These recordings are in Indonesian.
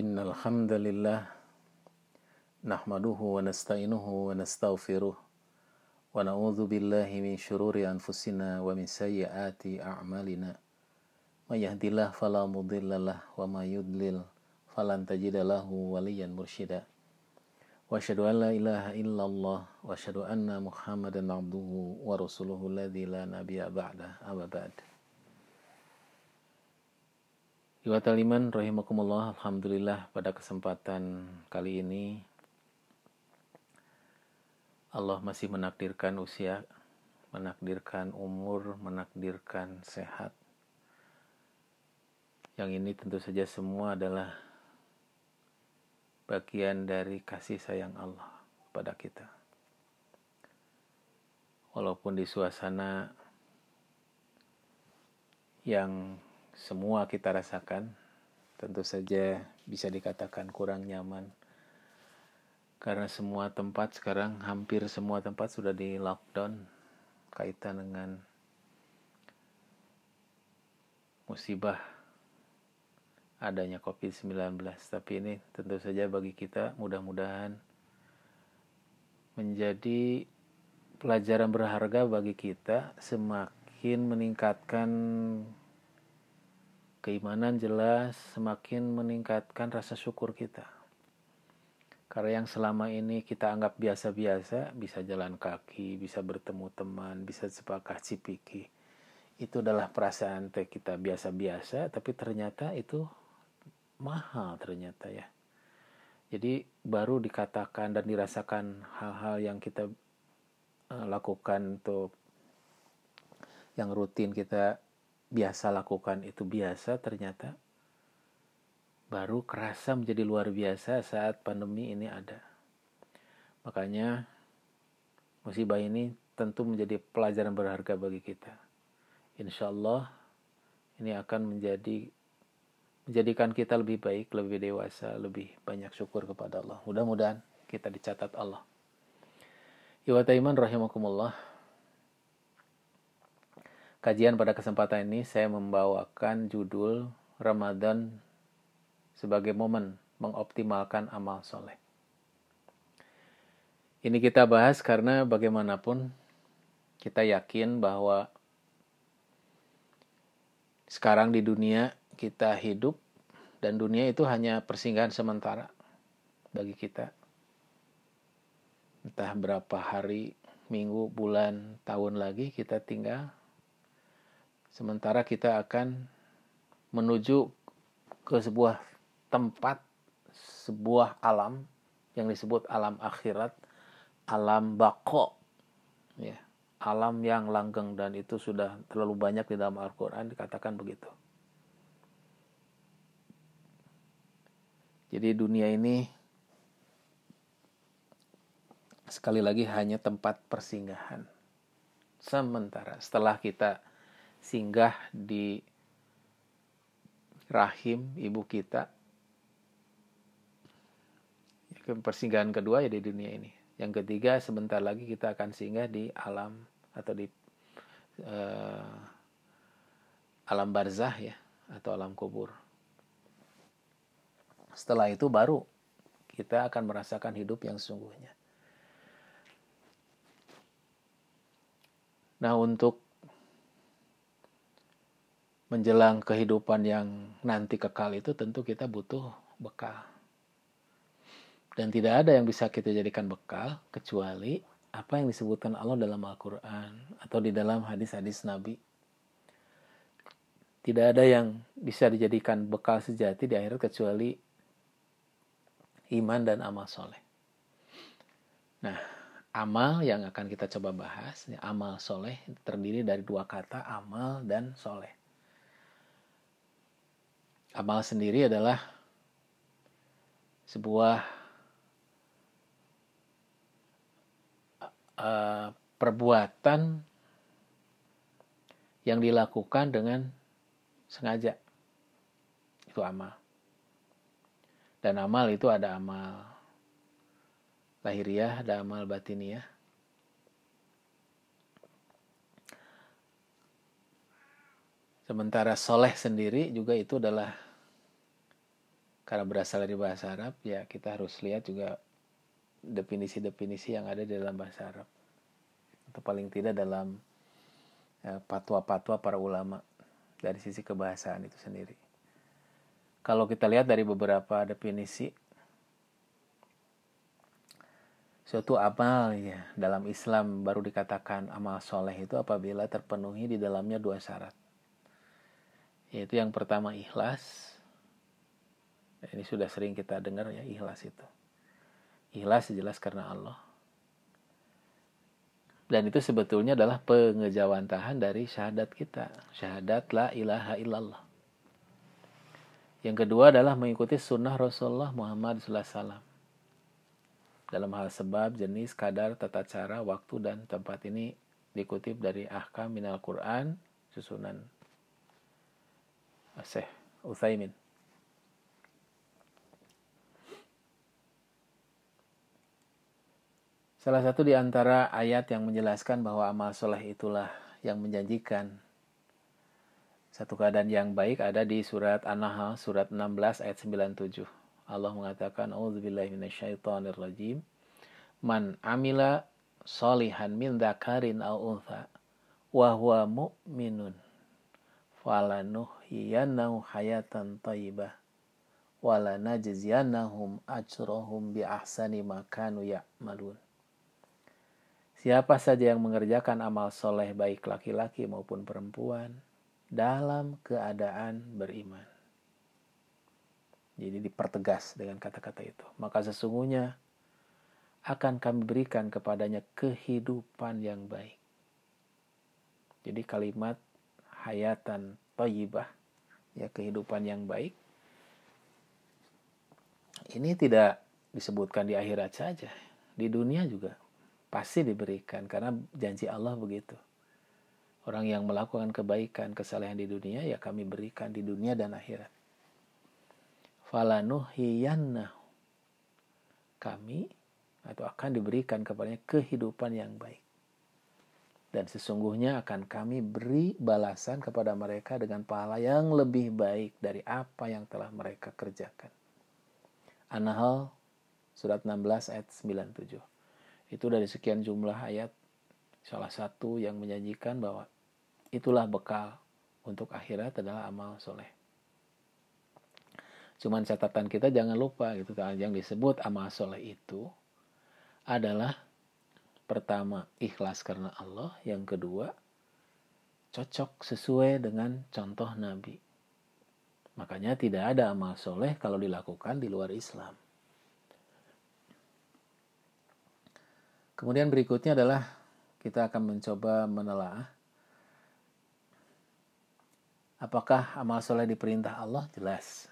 إن الحمد لله نحمده ونستعينه ونستغفره ونعوذ بالله من شرور أنفسنا ومن سيئات أعمالنا من يهدي الله فلا مضل له وما يضلل فلن تجد له وليا مرشدا وأشهد أن لا إله إلا الله وأشهد أن محمدا عبده ورسوله الذي لا نبي بعده أما بعد Iwata liman rahimakumullah Alhamdulillah pada kesempatan kali ini Allah masih menakdirkan usia menakdirkan umur menakdirkan sehat. Yang ini tentu saja semua adalah bagian dari kasih sayang Allah pada kita. Walaupun di suasana yang semua kita rasakan tentu saja bisa dikatakan kurang nyaman. Karena semua tempat sekarang hampir semua tempat sudah di lockdown kaitan dengan musibah adanya COVID-19 tapi ini tentu saja bagi kita mudah-mudahan menjadi pelajaran berharga bagi kita semakin meningkatkan keimanan jelas semakin meningkatkan rasa syukur kita. Karena yang selama ini kita anggap biasa-biasa, bisa jalan kaki, bisa bertemu teman, bisa sepakat cipiki. Itu adalah perasaan teh kita biasa-biasa, tapi ternyata itu mahal ternyata ya. Jadi baru dikatakan dan dirasakan hal-hal yang kita uh, lakukan untuk yang rutin kita biasa lakukan itu biasa ternyata baru kerasa menjadi luar biasa saat pandemi ini ada. Makanya musibah ini tentu menjadi pelajaran berharga bagi kita. Insya Allah ini akan menjadi menjadikan kita lebih baik, lebih dewasa, lebih banyak syukur kepada Allah. Mudah-mudahan kita dicatat Allah. Iwata iman rahimakumullah kajian pada kesempatan ini saya membawakan judul Ramadan sebagai momen mengoptimalkan amal soleh. Ini kita bahas karena bagaimanapun kita yakin bahwa sekarang di dunia kita hidup dan dunia itu hanya persinggahan sementara bagi kita. Entah berapa hari, minggu, bulan, tahun lagi kita tinggal Sementara kita akan menuju ke sebuah tempat, sebuah alam yang disebut alam akhirat, alam bako, ya, alam yang langgeng dan itu sudah terlalu banyak di dalam Al-Quran dikatakan begitu. Jadi dunia ini sekali lagi hanya tempat persinggahan. Sementara setelah kita singgah di rahim ibu kita. Persinggahan kedua ya di dunia ini. Yang ketiga sebentar lagi kita akan singgah di alam atau di uh, alam barzah ya atau alam kubur. Setelah itu baru kita akan merasakan hidup yang sesungguhnya. Nah, untuk menjelang kehidupan yang nanti kekal itu tentu kita butuh bekal. Dan tidak ada yang bisa kita jadikan bekal kecuali apa yang disebutkan Allah dalam Al-Quran atau di dalam hadis-hadis Nabi. Tidak ada yang bisa dijadikan bekal sejati di akhirat kecuali iman dan amal soleh. Nah, amal yang akan kita coba bahas, amal soleh terdiri dari dua kata, amal dan soleh amal sendiri adalah sebuah uh, perbuatan yang dilakukan dengan sengaja. Itu amal. Dan amal itu ada amal lahiriah, ada amal batiniah. Sementara soleh sendiri juga itu adalah karena berasal dari bahasa Arab ya kita harus lihat juga definisi-definisi yang ada di dalam bahasa Arab atau paling tidak dalam patwa-patwa para ulama dari sisi kebahasaan itu sendiri. Kalau kita lihat dari beberapa definisi suatu amal ya dalam Islam baru dikatakan amal soleh itu apabila terpenuhi di dalamnya dua syarat yaitu yang pertama ikhlas. Ini sudah sering kita dengar ya ikhlas itu. Ikhlas jelas karena Allah. Dan itu sebetulnya adalah pengejawantahan dari syahadat kita. Syahadat la ilaha illallah. Yang kedua adalah mengikuti sunnah Rasulullah Muhammad SAW dalam hal sebab, jenis, kadar, tata cara, waktu, dan tempat ini dikutip dari Ahkam Minal Quran, susunan Syekh Utsaimin. Salah satu di antara ayat yang menjelaskan bahwa amal soleh itulah yang menjanjikan satu keadaan yang baik ada di surat An-Nahl surat 16 ayat 97. Allah mengatakan auzubillahi man amila solihan min dzakarin aw untha wa huwa mu'minun falanuhyiyannahu hayatan thayyibah wala najziyannahum ajrahum bi ahsani ma kanu ya'malun Siapa saja yang mengerjakan amal soleh baik laki-laki maupun perempuan dalam keadaan beriman. Jadi dipertegas dengan kata-kata itu. Maka sesungguhnya akan kami berikan kepadanya kehidupan yang baik. Jadi kalimat hayatan toyibah, ya kehidupan yang baik, ini tidak disebutkan di akhirat saja, di dunia juga pasti diberikan karena janji Allah begitu. Orang yang melakukan kebaikan, kesalehan di dunia ya kami berikan di dunia dan akhirat. Falanuhiyannahu kami atau akan diberikan kepadanya kehidupan yang baik dan sesungguhnya akan kami beri balasan kepada mereka dengan pahala yang lebih baik dari apa yang telah mereka kerjakan. An-Nahl surat 16 ayat 97. Itu dari sekian jumlah ayat salah satu yang menjanjikan bahwa itulah bekal untuk akhirat adalah amal soleh. Cuman catatan kita jangan lupa gitu kan yang disebut amal soleh itu adalah pertama ikhlas karena Allah, yang kedua cocok sesuai dengan contoh Nabi. Makanya tidak ada amal soleh kalau dilakukan di luar Islam. Kemudian berikutnya adalah kita akan mencoba menelaah. Apakah amal soleh diperintah Allah? Jelas.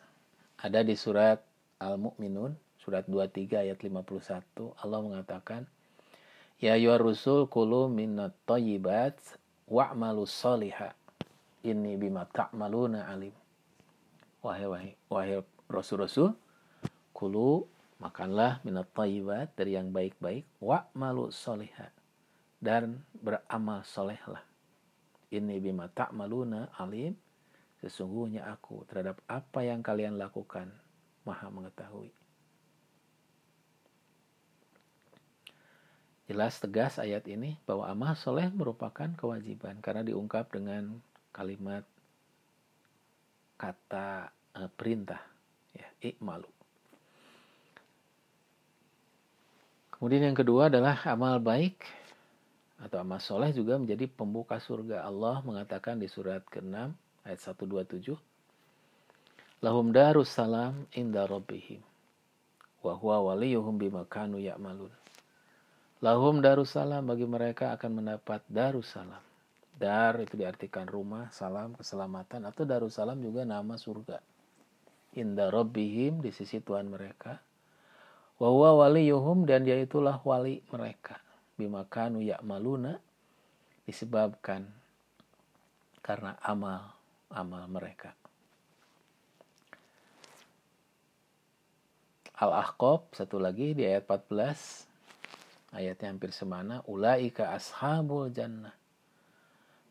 Ada di surat Al-Mu'minun, surat 23 ayat 51, Allah mengatakan, Ya ya rusul kulu minat tayyibat wa'malu saliha. Ini bima ta'maluna alim. Wahai, wahai, wahai rasul-rasul, kulu makanlah minat tayyibat dari yang baik-baik wa'malu saliha. Dan beramal solehlah. Ini bima ta'maluna alim Sesungguhnya aku terhadap apa yang kalian lakukan maha mengetahui. Jelas tegas ayat ini bahwa amal soleh merupakan kewajiban karena diungkap dengan kalimat kata e, perintah ya ikmalu. Kemudian yang kedua adalah amal baik atau amal soleh juga menjadi pembuka surga. Allah mengatakan di surat ke-6 ayat 127 lahum darus salam inda rabbihim wa huwa waliyuhum bima kanu ya'malun lahum darussalam bagi mereka akan mendapat darussalam. Dar itu diartikan rumah salam keselamatan atau darussalam juga nama surga. Inda rabbihim di sisi Tuhan mereka. Wa huwa waliyuhum dan dia itulah wali mereka. Bima kanu ya'maluna disebabkan karena amal amal mereka. Al-Ahqaf satu lagi di ayat 14 ayatnya hampir semana ulaika ashabul jannah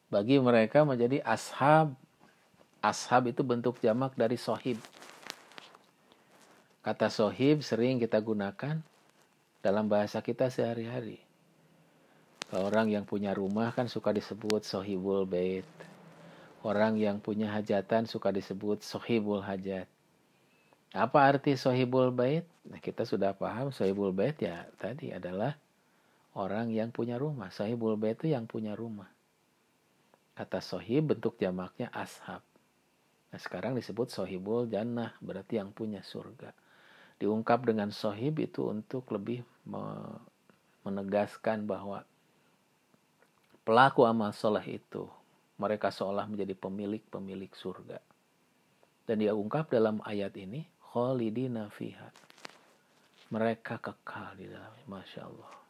bagi mereka menjadi ashab ashab itu bentuk jamak dari sohib Kata sohib sering kita gunakan dalam bahasa kita sehari-hari. Orang yang punya rumah kan suka disebut sohibul bait. Orang yang punya hajatan suka disebut sohibul hajat. Apa arti sohibul bait? Nah, kita sudah paham sohibul bait ya tadi adalah orang yang punya rumah. Sohibul bait itu yang punya rumah. Kata sohib bentuk jamaknya ashab. Nah sekarang disebut sohibul jannah berarti yang punya surga. Diungkap dengan sohib itu untuk lebih menegaskan bahwa pelaku amal soleh itu mereka seolah menjadi pemilik-pemilik surga. Dan dia ungkap dalam ayat ini, khalidina fiha. Mereka kekal di dalamnya. Masya Allah.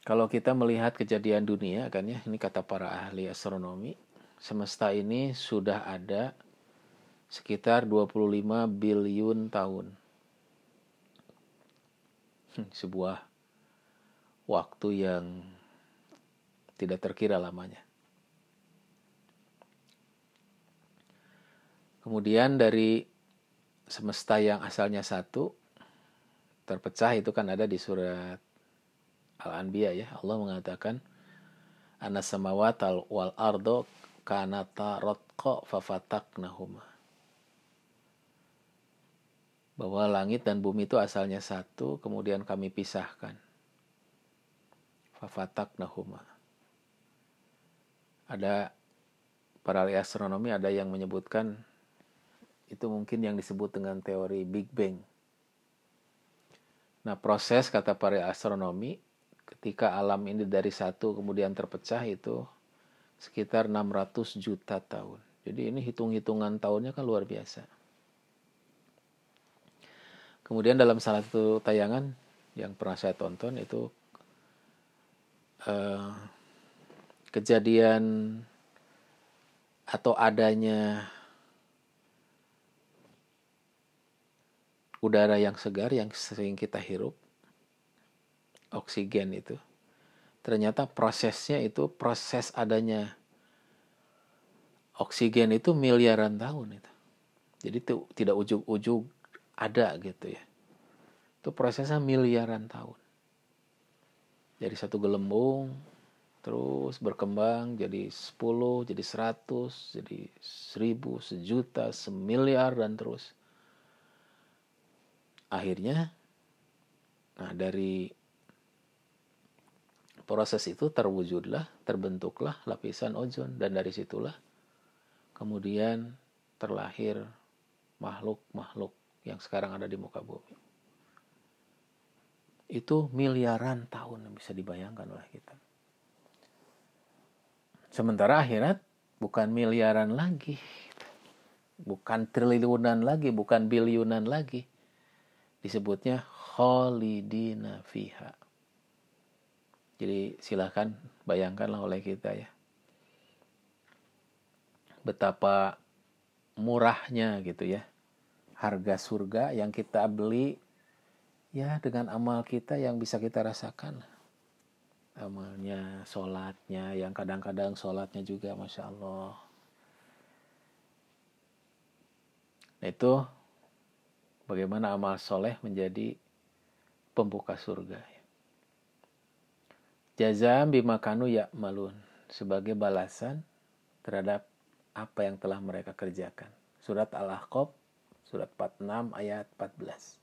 Kalau kita melihat kejadian dunia kan ya, ini kata para ahli astronomi, semesta ini sudah ada sekitar 25 biliun tahun. Hmm, sebuah waktu yang tidak terkira lamanya. Kemudian dari semesta yang asalnya satu terpecah itu kan ada di surat Al-Anbiya ya. Allah mengatakan anas samawat wal ardo kanata rotqa fafataknahuma. Bahwa langit dan bumi itu asalnya satu, kemudian kami pisahkan. Fafataknahuma. Ada para ahli astronomi ada yang menyebutkan itu mungkin yang disebut dengan teori Big Bang. Nah, proses kata para astronomi ketika alam ini dari satu kemudian terpecah itu sekitar 600 juta tahun. Jadi ini hitung-hitungan tahunnya kan luar biasa. Kemudian dalam salah satu tayangan yang pernah saya tonton itu uh, kejadian atau adanya udara yang segar yang sering kita hirup oksigen itu. Ternyata prosesnya itu proses adanya oksigen itu miliaran tahun itu. Jadi itu tidak ujuk-ujuk ada gitu ya. Itu prosesnya miliaran tahun. Dari satu gelembung terus berkembang jadi 10 jadi 100 jadi 1000 sejuta semiliar dan terus. Akhirnya nah dari proses itu terwujudlah, terbentuklah lapisan ozon dan dari situlah kemudian terlahir makhluk-makhluk yang sekarang ada di muka bumi. Itu miliaran tahun yang bisa dibayangkan oleh kita. Sementara akhirat bukan miliaran lagi, bukan triliunan lagi, bukan biliunan lagi. Disebutnya khalidina fiha jadi silahkan bayangkanlah oleh kita ya. Betapa murahnya gitu ya. Harga surga yang kita beli ya dengan amal kita yang bisa kita rasakan. Amalnya, sholatnya, yang kadang-kadang sholatnya juga Masya Allah. Nah itu bagaimana amal soleh menjadi pembuka surga. Ya jazam bimakanu ya malun sebagai balasan terhadap apa yang telah mereka kerjakan. Surat Al-Ahqaf surat 46 ayat 14.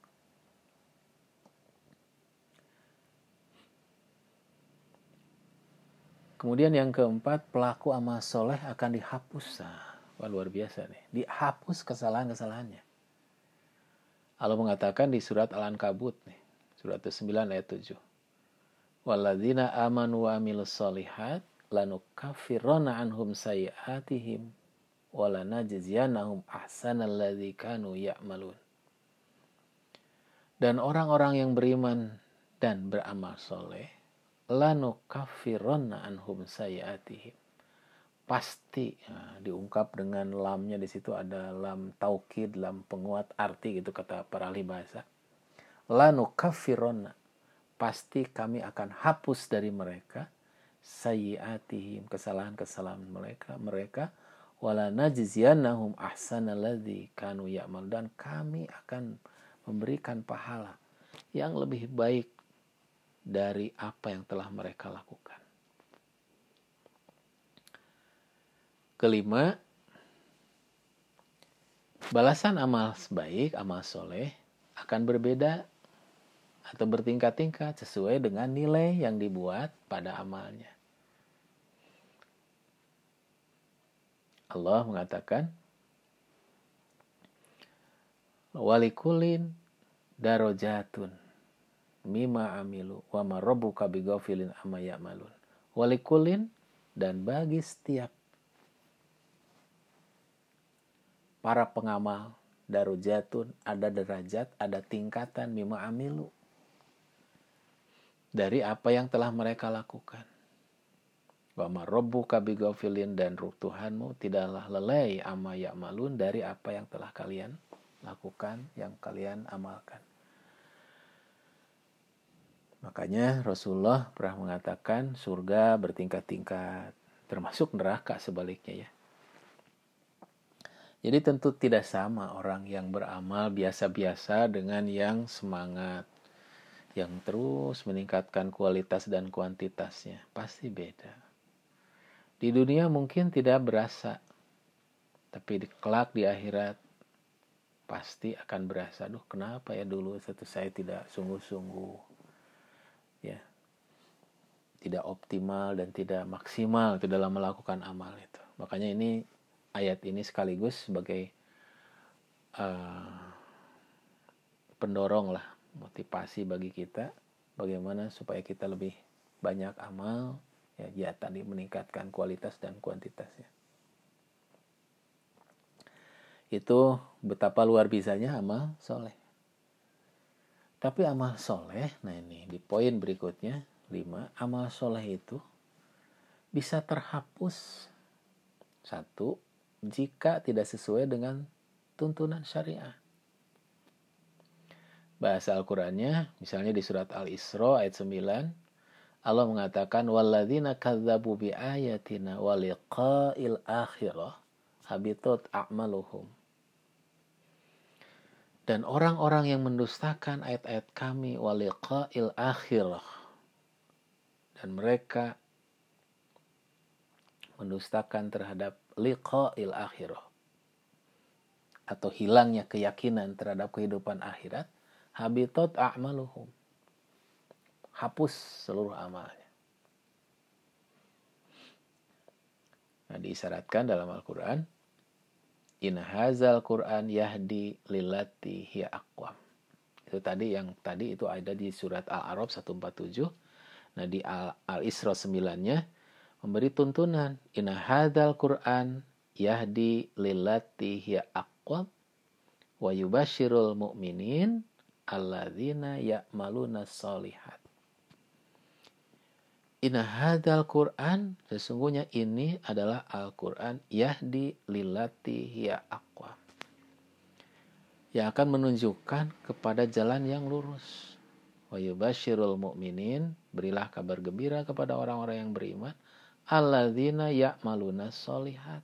Kemudian yang keempat, pelaku amal soleh akan dihapus. Wah, luar biasa nih. Dihapus kesalahan-kesalahannya. Allah mengatakan di surat Al-Ankabut nih. Surat 9 ayat 7 Waladina amanu wa amilus solihat lanukafirona anhum sayiatihim walanajziyanahum ahsanalladzi kanu ya'malun. Dan orang-orang yang beriman dan beramal soleh lanukafirona anhum sayiatihim pasti ya, diungkap dengan lamnya di situ ada lam taukid lam penguat arti gitu kata para ahli bahasa lanukafirona pasti kami akan hapus dari mereka sayiatihim kesalahan-kesalahan mereka mereka wala najziyannahum ahsanalladzi kanu ya'mal dan kami akan memberikan pahala yang lebih baik dari apa yang telah mereka lakukan. Kelima, balasan amal baik, amal soleh akan berbeda atau bertingkat-tingkat sesuai dengan nilai yang dibuat pada amalnya. Allah mengatakan walikulin darajatun mima amilu wa ma rabbuka bighafilin amma ya'malun walikulin dan bagi setiap para pengamal darajatun ada derajat ada tingkatan mima amilu dari apa yang telah mereka lakukan Wa marabbuka bighafilin dan ruh Tuhanmu tidaklah lelai ama ya'malun dari apa yang telah kalian lakukan, yang kalian amalkan. Makanya Rasulullah pernah mengatakan surga bertingkat-tingkat, termasuk neraka sebaliknya ya. Jadi tentu tidak sama orang yang beramal biasa-biasa dengan yang semangat, yang terus meningkatkan kualitas dan kuantitasnya. Pasti beda. Di dunia mungkin tidak berasa, tapi di kelak di akhirat pasti akan berasa. Duh, kenapa ya dulu satu saya tidak sungguh-sungguh, ya, tidak optimal dan tidak maksimal itu dalam melakukan amal itu. Makanya ini ayat ini sekaligus sebagai uh, pendorong lah, motivasi bagi kita, bagaimana supaya kita lebih banyak amal, ya, ya tadi meningkatkan kualitas dan kuantitasnya. Itu betapa luar biasanya amal soleh. Tapi amal soleh nah ini di poin berikutnya lima amal soleh itu bisa terhapus. Satu jika tidak sesuai dengan tuntunan syariah bahasa Al-Qur'annya misalnya di surat Al-Isra ayat 9 Allah mengatakan walladzina kadzabu bi ayatina wa liqa'il akhirah habitat a'maluhum. Dan orang-orang yang mendustakan ayat-ayat kami wa liqa'il akhirah dan mereka mendustakan terhadap liqa'il akhirah atau hilangnya keyakinan terhadap kehidupan akhirat habitat a'maluhum hapus seluruh amalnya. Nah, disyaratkan dalam Al-Quran, In hazal Quran yahdi lillati hiya aqwam. Itu tadi yang tadi itu ada di surat Al-Arab 147. Nah, di Al-Isra 9-nya memberi tuntunan, In hazal Quran yahdi lillati hiya aqwam wa yubashirul mu'minin alladzina ya'maluna solihat. Inna hadal Quran sesungguhnya ini adalah Al-Quran yahdi lilati hiya aqwa. Yang akan menunjukkan kepada jalan yang lurus. Wa yubashirul mu'minin berilah kabar gembira kepada orang-orang yang beriman. Alladzina ya'maluna solihat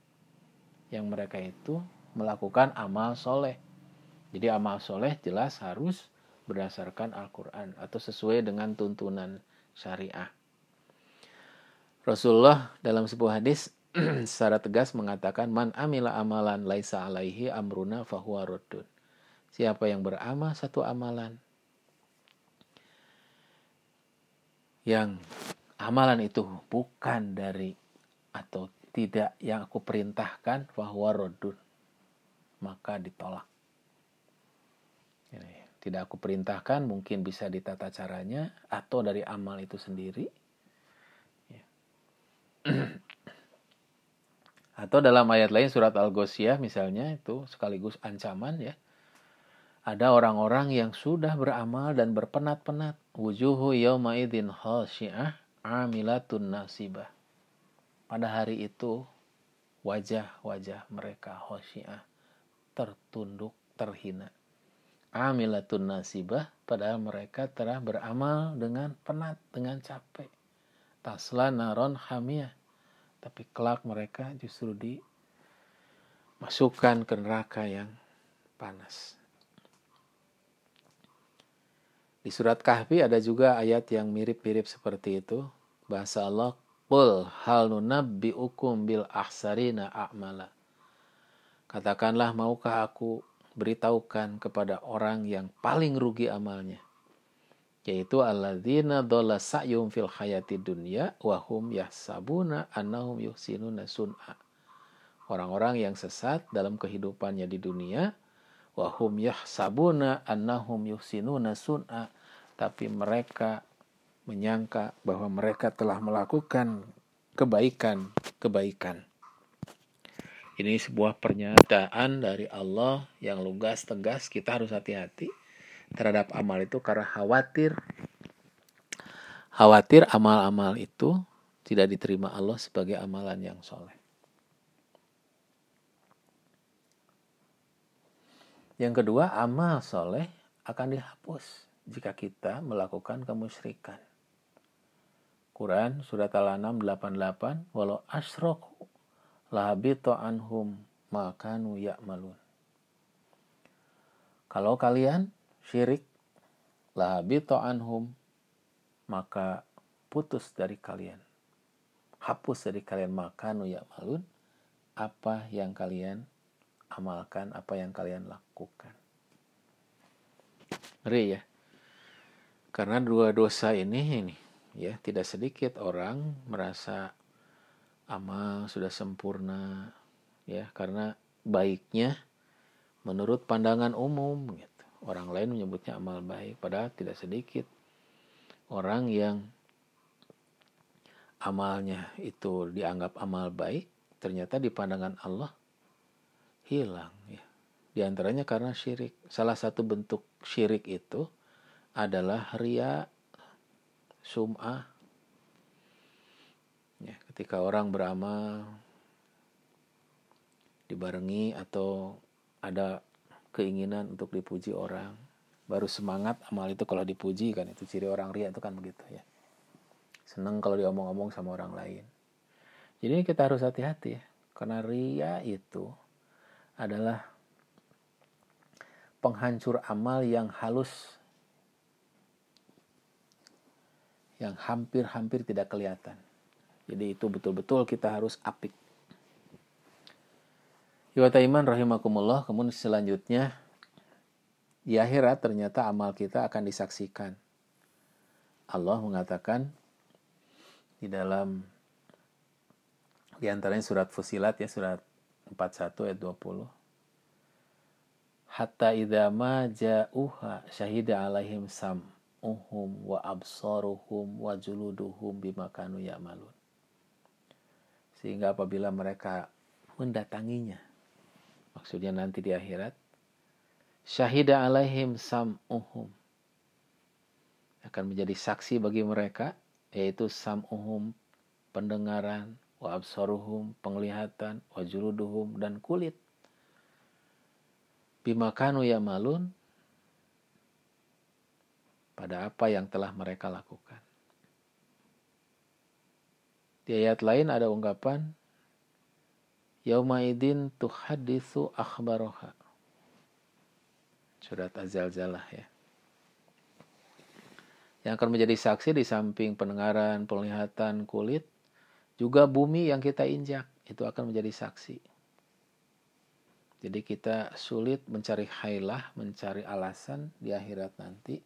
yang mereka itu melakukan amal soleh. Jadi amal soleh jelas harus berdasarkan Al-Quran atau sesuai dengan tuntunan syariah Rasulullah dalam sebuah hadis secara tegas mengatakan man amila amalan laisa alaihi amruna fahuwa. Siapa yang beramal satu amalan yang amalan itu bukan dari atau tidak yang aku perintahkan fahuwa maka ditolak. Ini, tidak aku perintahkan mungkin bisa ditata caranya atau dari amal itu sendiri Atau dalam ayat lain surat Al-Ghoshiyah misalnya itu sekaligus ancaman ya. Ada orang-orang yang sudah beramal dan berpenat-penat. Wujuhu yawma idin khasyi'ah amilatun nasibah. Pada hari itu wajah-wajah mereka khasyi'ah tertunduk, terhina. Amilatun nasibah padahal mereka telah beramal dengan penat, dengan capek tasla naron hamiyah tapi kelak mereka justru di masukkan ke neraka yang panas. Di surat Kahfi ada juga ayat yang mirip-mirip seperti itu. Bahasa Allah, Qul hal nunabbi'ukum bil ahsarina a'mala. Katakanlah, maukah aku beritahukan kepada orang yang paling rugi amalnya? Yaitu alladzina dola sa'yum fil hayati dunya wahum yahsabuna annahum yuhsinuna sun'a. Orang-orang yang sesat dalam kehidupannya di dunia, wahum yahsabuna annahum yuhsinuna sun'a tapi mereka menyangka bahwa mereka telah melakukan kebaikan-kebaikan. Ini sebuah pernyataan dari Allah yang lugas tegas kita harus hati-hati terhadap amal itu karena khawatir khawatir amal-amal itu tidak diterima Allah sebagai amalan yang soleh. Yang kedua, amal soleh akan dihapus jika kita melakukan kemusyrikan. Quran surat Al-An'am 88 walau asroku lahabito anhum makanu ya'malun. Kalau kalian syirik lahabito anhum maka putus dari kalian. Hapus dari kalian makanu ya'malun apa yang kalian amalkan apa yang kalian lakukan. Ngeri ya. Karena dua dosa ini ini ya tidak sedikit orang merasa amal sudah sempurna ya karena baiknya menurut pandangan umum gitu. Orang lain menyebutnya amal baik padahal tidak sedikit orang yang amalnya itu dianggap amal baik ternyata di pandangan Allah hilang ya. Di antaranya karena syirik. Salah satu bentuk syirik itu adalah ria, sum'ah. Ketika orang beramal dibarengi atau ada keinginan untuk dipuji orang, baru semangat amal itu kalau dipuji kan itu ciri orang ria itu kan begitu ya. Senang kalau diomong-omong sama orang lain. Jadi kita harus hati-hati ya, karena ria itu adalah penghancur amal yang halus yang hampir-hampir tidak kelihatan. Jadi itu betul-betul kita harus apik. Iman rahimakumullah, kemudian selanjutnya di akhirat ternyata amal kita akan disaksikan. Allah mengatakan di dalam di antaranya surat Fusilat ya surat 41 ayat 20 hatta idza ma ja'uha syahida alaihim sam'uhum wa absaruhum wa juluduhum bima kanu ya'malun sehingga apabila mereka mendatanginya maksudnya nanti di akhirat syahida alaihim sam'uhum akan menjadi saksi bagi mereka yaitu sam'uhum pendengaran wa absaruhum penglihatan wa juluduhum dan kulit bimakanu ya malun pada apa yang telah mereka lakukan. Di ayat lain ada ungkapan Yaumaidin tuhadithu akhbaroha. Surat Az-Zalzalah ya. Yang akan menjadi saksi di samping pendengaran, penglihatan, kulit, juga bumi yang kita injak itu akan menjadi saksi. Jadi kita sulit mencari hailah, mencari alasan di akhirat nanti.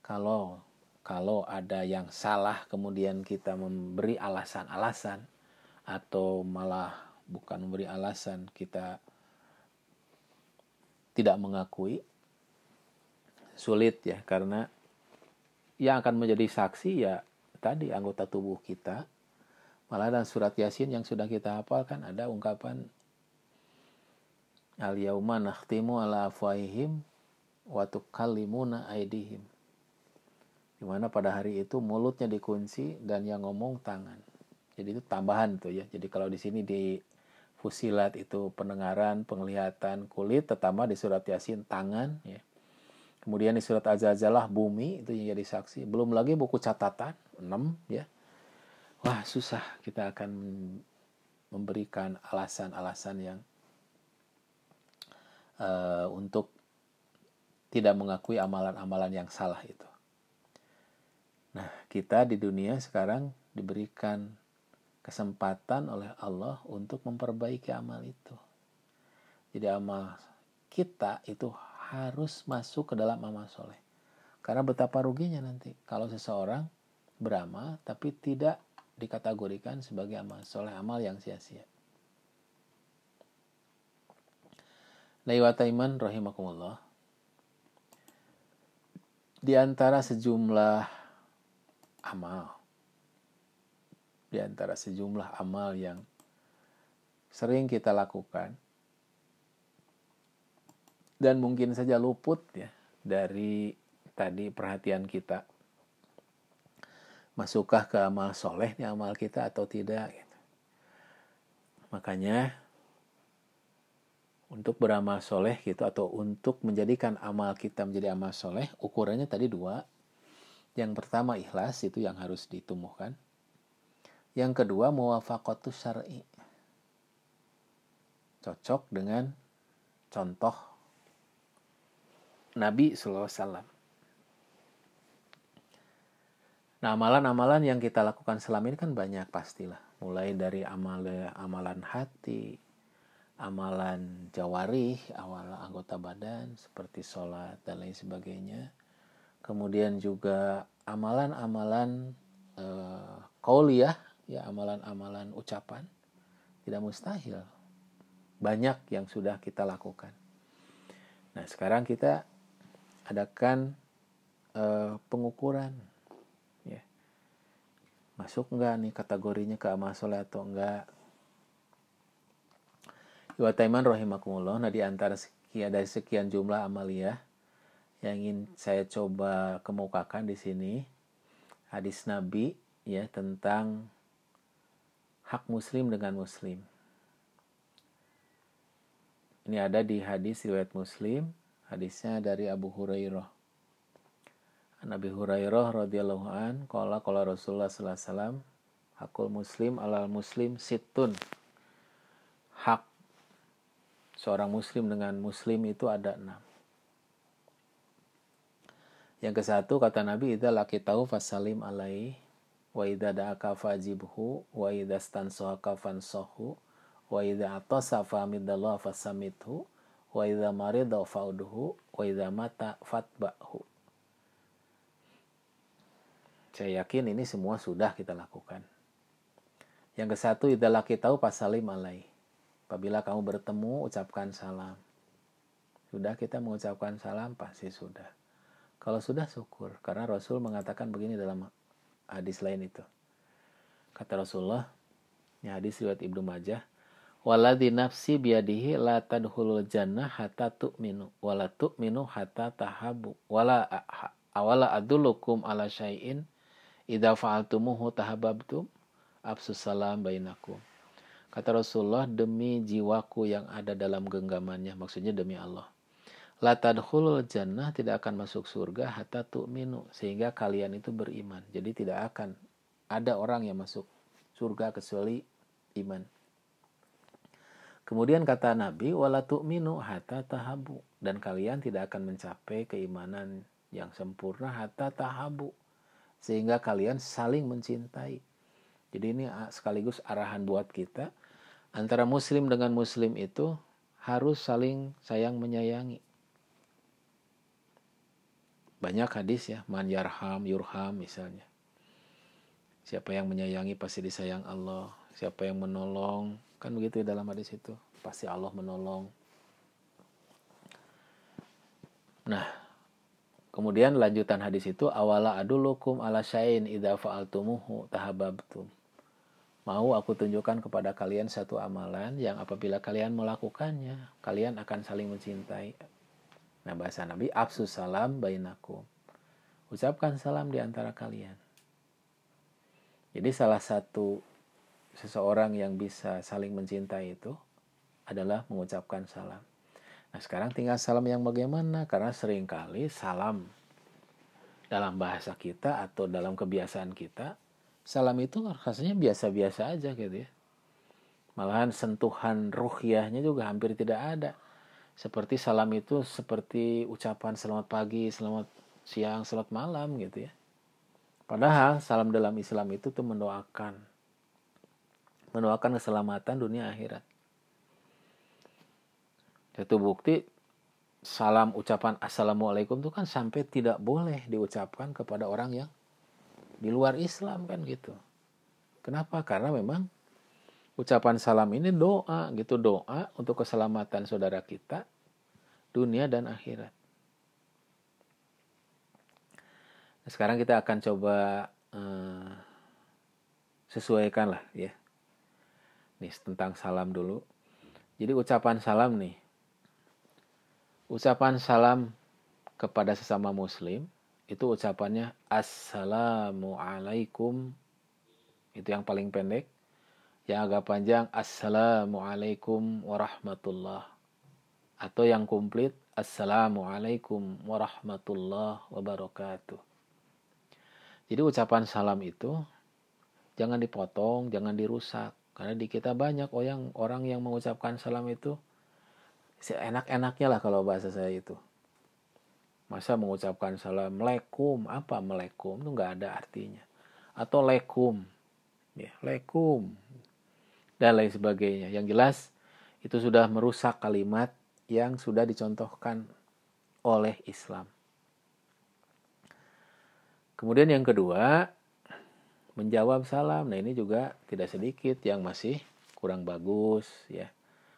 Kalau kalau ada yang salah kemudian kita memberi alasan-alasan atau malah bukan memberi alasan kita tidak mengakui sulit ya karena yang akan menjadi saksi ya tadi anggota tubuh kita Malah dalam surat Yasin yang sudah kita hafalkan ada ungkapan Al yauma nakhtimu ala afwahihim wa tukallimuna aidihim. Di mana pada hari itu mulutnya dikunci dan yang ngomong tangan. Jadi itu tambahan tuh ya. Jadi kalau di sini di fusilat itu pendengaran, penglihatan, kulit, terutama di surat Yasin tangan ya. Kemudian di surat Az-Zalah bumi itu yang jadi saksi. Belum lagi buku catatan 6 ya wah susah kita akan memberikan alasan-alasan yang uh, untuk tidak mengakui amalan-amalan yang salah itu. Nah, kita di dunia sekarang diberikan kesempatan oleh Allah untuk memperbaiki amal itu. Jadi amal kita itu harus masuk ke dalam amal soleh. Karena betapa ruginya nanti kalau seseorang beramal tapi tidak dikategorikan sebagai amal soleh, amal yang sia-sia. Laiwataiman rahimakumullah. Di antara sejumlah amal, di antara sejumlah amal yang sering kita lakukan, dan mungkin saja luput ya dari tadi perhatian kita. Masukkah ke amal soleh nih amal kita atau tidak gitu. makanya untuk beramal soleh gitu atau untuk menjadikan amal kita menjadi amal soleh ukurannya tadi dua yang pertama ikhlas itu yang harus ditumbuhkan yang kedua muwafaqatus syar'i cocok dengan contoh Nabi SAW. Nah, amalan-amalan yang kita lakukan selama ini kan banyak pastilah. Mulai dari amal amalan hati, amalan jawari, awal anggota badan seperti sholat dan lain sebagainya. Kemudian juga amalan-amalan uh, kauliyah, ya amalan-amalan ucapan. Tidak mustahil. Banyak yang sudah kita lakukan. Nah, sekarang kita adakan uh, pengukuran ya masuk enggak nih kategorinya ke amal soleh atau enggak Iwa Taiman nah di antara sekian dari sekian jumlah amalia yang ingin saya coba kemukakan di sini hadis Nabi ya tentang hak muslim dengan muslim ini ada di hadis riwayat Muslim Hadisnya dari Abu Hurairah. Nabi Hurairah radhiyallahu an qala qala Rasulullah sallallahu alaihi hakul muslim alal muslim situn. Hak seorang muslim dengan muslim itu ada enam. Yang ke satu kata Nabi idza tahu fasalim alai wa idza da'aka fajibhu wa idza stansohaka fansohu wa idza atasa famidallah fasamithu wa idza marida fa'udhu wa idza mata fatba'hu. Saya yakin ini semua sudah kita lakukan. Yang ke satu idza laki tahu pasalim alai. Apabila kamu bertemu ucapkan salam. Sudah kita mengucapkan salam pasti sudah kalau sudah syukur. Karena Rasul mengatakan begini dalam hadis lain itu. Kata Rasulullah ini hadis riwayat Ibnu Majah Waladhi nafsi biadihi la tadhulul jannah hatta tu'minu wala tu'minu hatta tahabu wala awala adulukum ala syai'in idza fa'altumuhu tahabbtum absus salam bainakum. Kata Rasulullah demi jiwaku yang ada dalam genggamannya maksudnya demi Allah la tadkhulul jannah tidak akan masuk surga hatta tu'minu sehingga kalian itu beriman jadi tidak akan ada orang yang masuk surga kecuali iman Kemudian kata Nabi, wala tu'minu hatta tahabu. Dan kalian tidak akan mencapai keimanan yang sempurna hatta tahabu. Sehingga kalian saling mencintai. Jadi ini sekaligus arahan buat kita. Antara muslim dengan muslim itu harus saling sayang menyayangi. Banyak hadis ya, man yarham yurham misalnya. Siapa yang menyayangi pasti disayang Allah. Siapa yang menolong Kan begitu ya dalam hadis itu. Pasti Allah menolong. Nah, kemudian lanjutan hadis itu awala adulukum ala syain idza fa'altumuhu tahabbtum. Mau aku tunjukkan kepada kalian satu amalan yang apabila kalian melakukannya, kalian akan saling mencintai. Nah, bahasa Nabi, absus salam bainakum. Ucapkan salam di antara kalian. Jadi salah satu seseorang yang bisa saling mencintai itu adalah mengucapkan salam. Nah sekarang tinggal salam yang bagaimana? Karena sering kali salam dalam bahasa kita atau dalam kebiasaan kita, salam itu rasanya biasa-biasa aja gitu ya. Malahan sentuhan ruhiyahnya juga hampir tidak ada. Seperti salam itu seperti ucapan selamat pagi, selamat siang, selamat malam gitu ya. Padahal salam dalam Islam itu tuh mendoakan mendoakan keselamatan dunia akhirat. Itu bukti salam ucapan assalamualaikum itu kan sampai tidak boleh diucapkan kepada orang yang di luar Islam kan gitu. Kenapa? Karena memang ucapan salam ini doa gitu doa untuk keselamatan saudara kita dunia dan akhirat. Nah, sekarang kita akan coba uh, sesuaikan lah ya. Nih tentang salam dulu. Jadi ucapan salam nih. Ucapan salam kepada sesama muslim itu ucapannya assalamualaikum itu yang paling pendek yang agak panjang Assalamualaikum warahmatullah atau yang komplit Assalamualaikum warahmatullah wabarakatuh. Jadi ucapan salam itu jangan dipotong, jangan dirusak karena di kita banyak orang orang yang mengucapkan salam itu enak-enaknya lah kalau bahasa saya itu. Masa mengucapkan salam Assalamualaikum apa Assalamualaikum itu nggak ada artinya. Atau lekum. Ya, lekum dan lain sebagainya. Yang jelas itu sudah merusak kalimat yang sudah dicontohkan oleh Islam. Kemudian yang kedua, menjawab salam. Nah, ini juga tidak sedikit yang masih kurang bagus ya.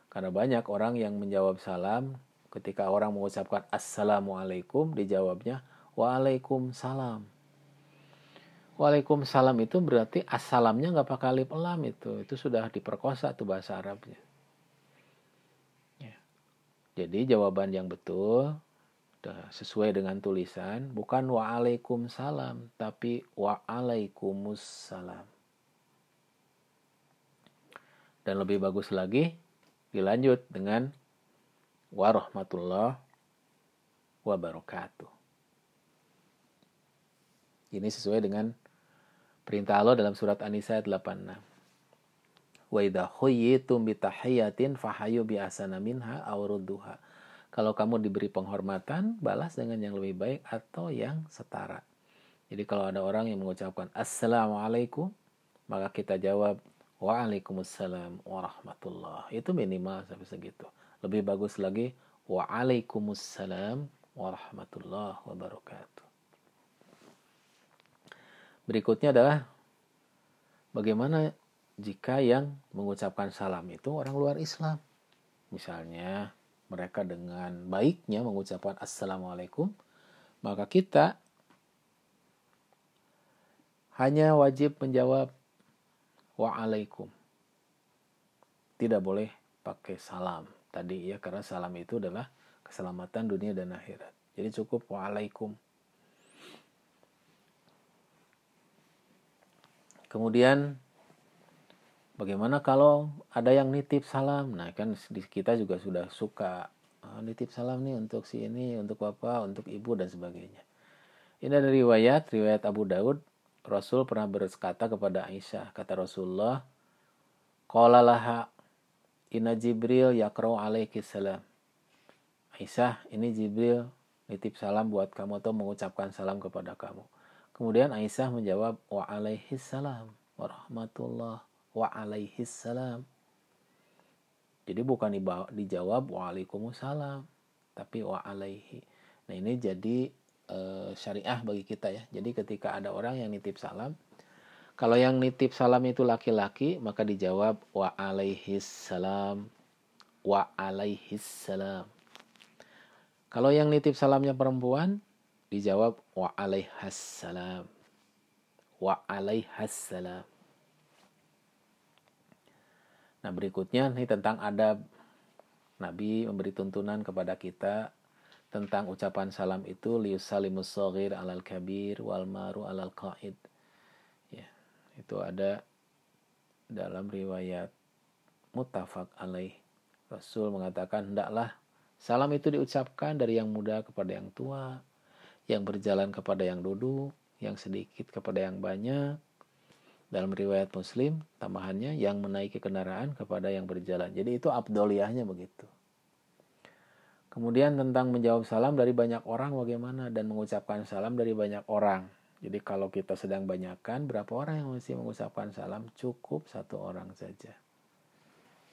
Karena banyak orang yang menjawab salam ketika orang mengucapkan assalamualaikum dijawabnya waalaikumsalam. Waalaikumsalam itu berarti assalamnya nggak pakai alif lam itu. Itu sudah diperkosa tuh bahasa Arabnya. Ya. Jadi jawaban yang betul sesuai dengan tulisan bukan waalaikumsalam tapi waalaikumsalam. Dan lebih bagus lagi dilanjut dengan warahmatullah wabarakatuh. Ini sesuai dengan Perintah Allah dalam surat An-Nisa ayat 86. Wa idza khuyyitum bi tahiyatin fahayu bi asana minha aw rudduha. Kalau kamu diberi penghormatan, balas dengan yang lebih baik atau yang setara. Jadi kalau ada orang yang mengucapkan assalamualaikum, maka kita jawab waalaikumsalam warahmatullah. Itu minimal sampai segitu. Lebih bagus lagi waalaikumsalam warahmatullah wabarakatuh. Berikutnya adalah bagaimana jika yang mengucapkan salam itu orang luar Islam. Misalnya mereka dengan baiknya mengucapkan assalamualaikum, maka kita hanya wajib menjawab waalaikum. Tidak boleh pakai salam tadi ya karena salam itu adalah keselamatan dunia dan akhirat. Jadi cukup waalaikum. Kemudian bagaimana kalau ada yang nitip salam? Nah, kan kita juga sudah suka oh, nitip salam nih untuk si ini, untuk bapak, untuk ibu dan sebagainya. Ini ada riwayat, riwayat Abu Daud, Rasul pernah berkata kepada Aisyah, kata Rasulullah, Qala laha inna Jibril yakrau alaiki salam. Aisyah, ini Jibril nitip salam buat kamu atau mengucapkan salam kepada kamu. Kemudian Aisyah menjawab wa alaihi salam warahmatullah wa alaihi salam. Jadi bukan dijawab waalaikumsalam tapi wa alaihi. Nah ini jadi e, syariah bagi kita ya. Jadi ketika ada orang yang nitip salam, kalau yang nitip salam itu laki-laki maka dijawab wa alaihi salam wa alaihi salam. Kalau yang nitip salamnya perempuan Dijawab wa alaihassalam. Wa alaihassalam. Nah berikutnya nih tentang adab. Nabi memberi tuntunan kepada kita tentang ucapan salam itu liusalimus soghir alal kabir wal maru alal qaid. Ya, itu ada dalam riwayat mutafak alaih. Rasul mengatakan hendaklah salam itu diucapkan dari yang muda kepada yang tua, yang berjalan kepada yang duduk, yang sedikit kepada yang banyak. Dalam riwayat Muslim, tambahannya yang menaiki kendaraan kepada yang berjalan. Jadi itu abdoliyahnya begitu. Kemudian tentang menjawab salam dari banyak orang bagaimana dan mengucapkan salam dari banyak orang. Jadi kalau kita sedang banyakkan, berapa orang yang mesti mengucapkan salam? Cukup satu orang saja.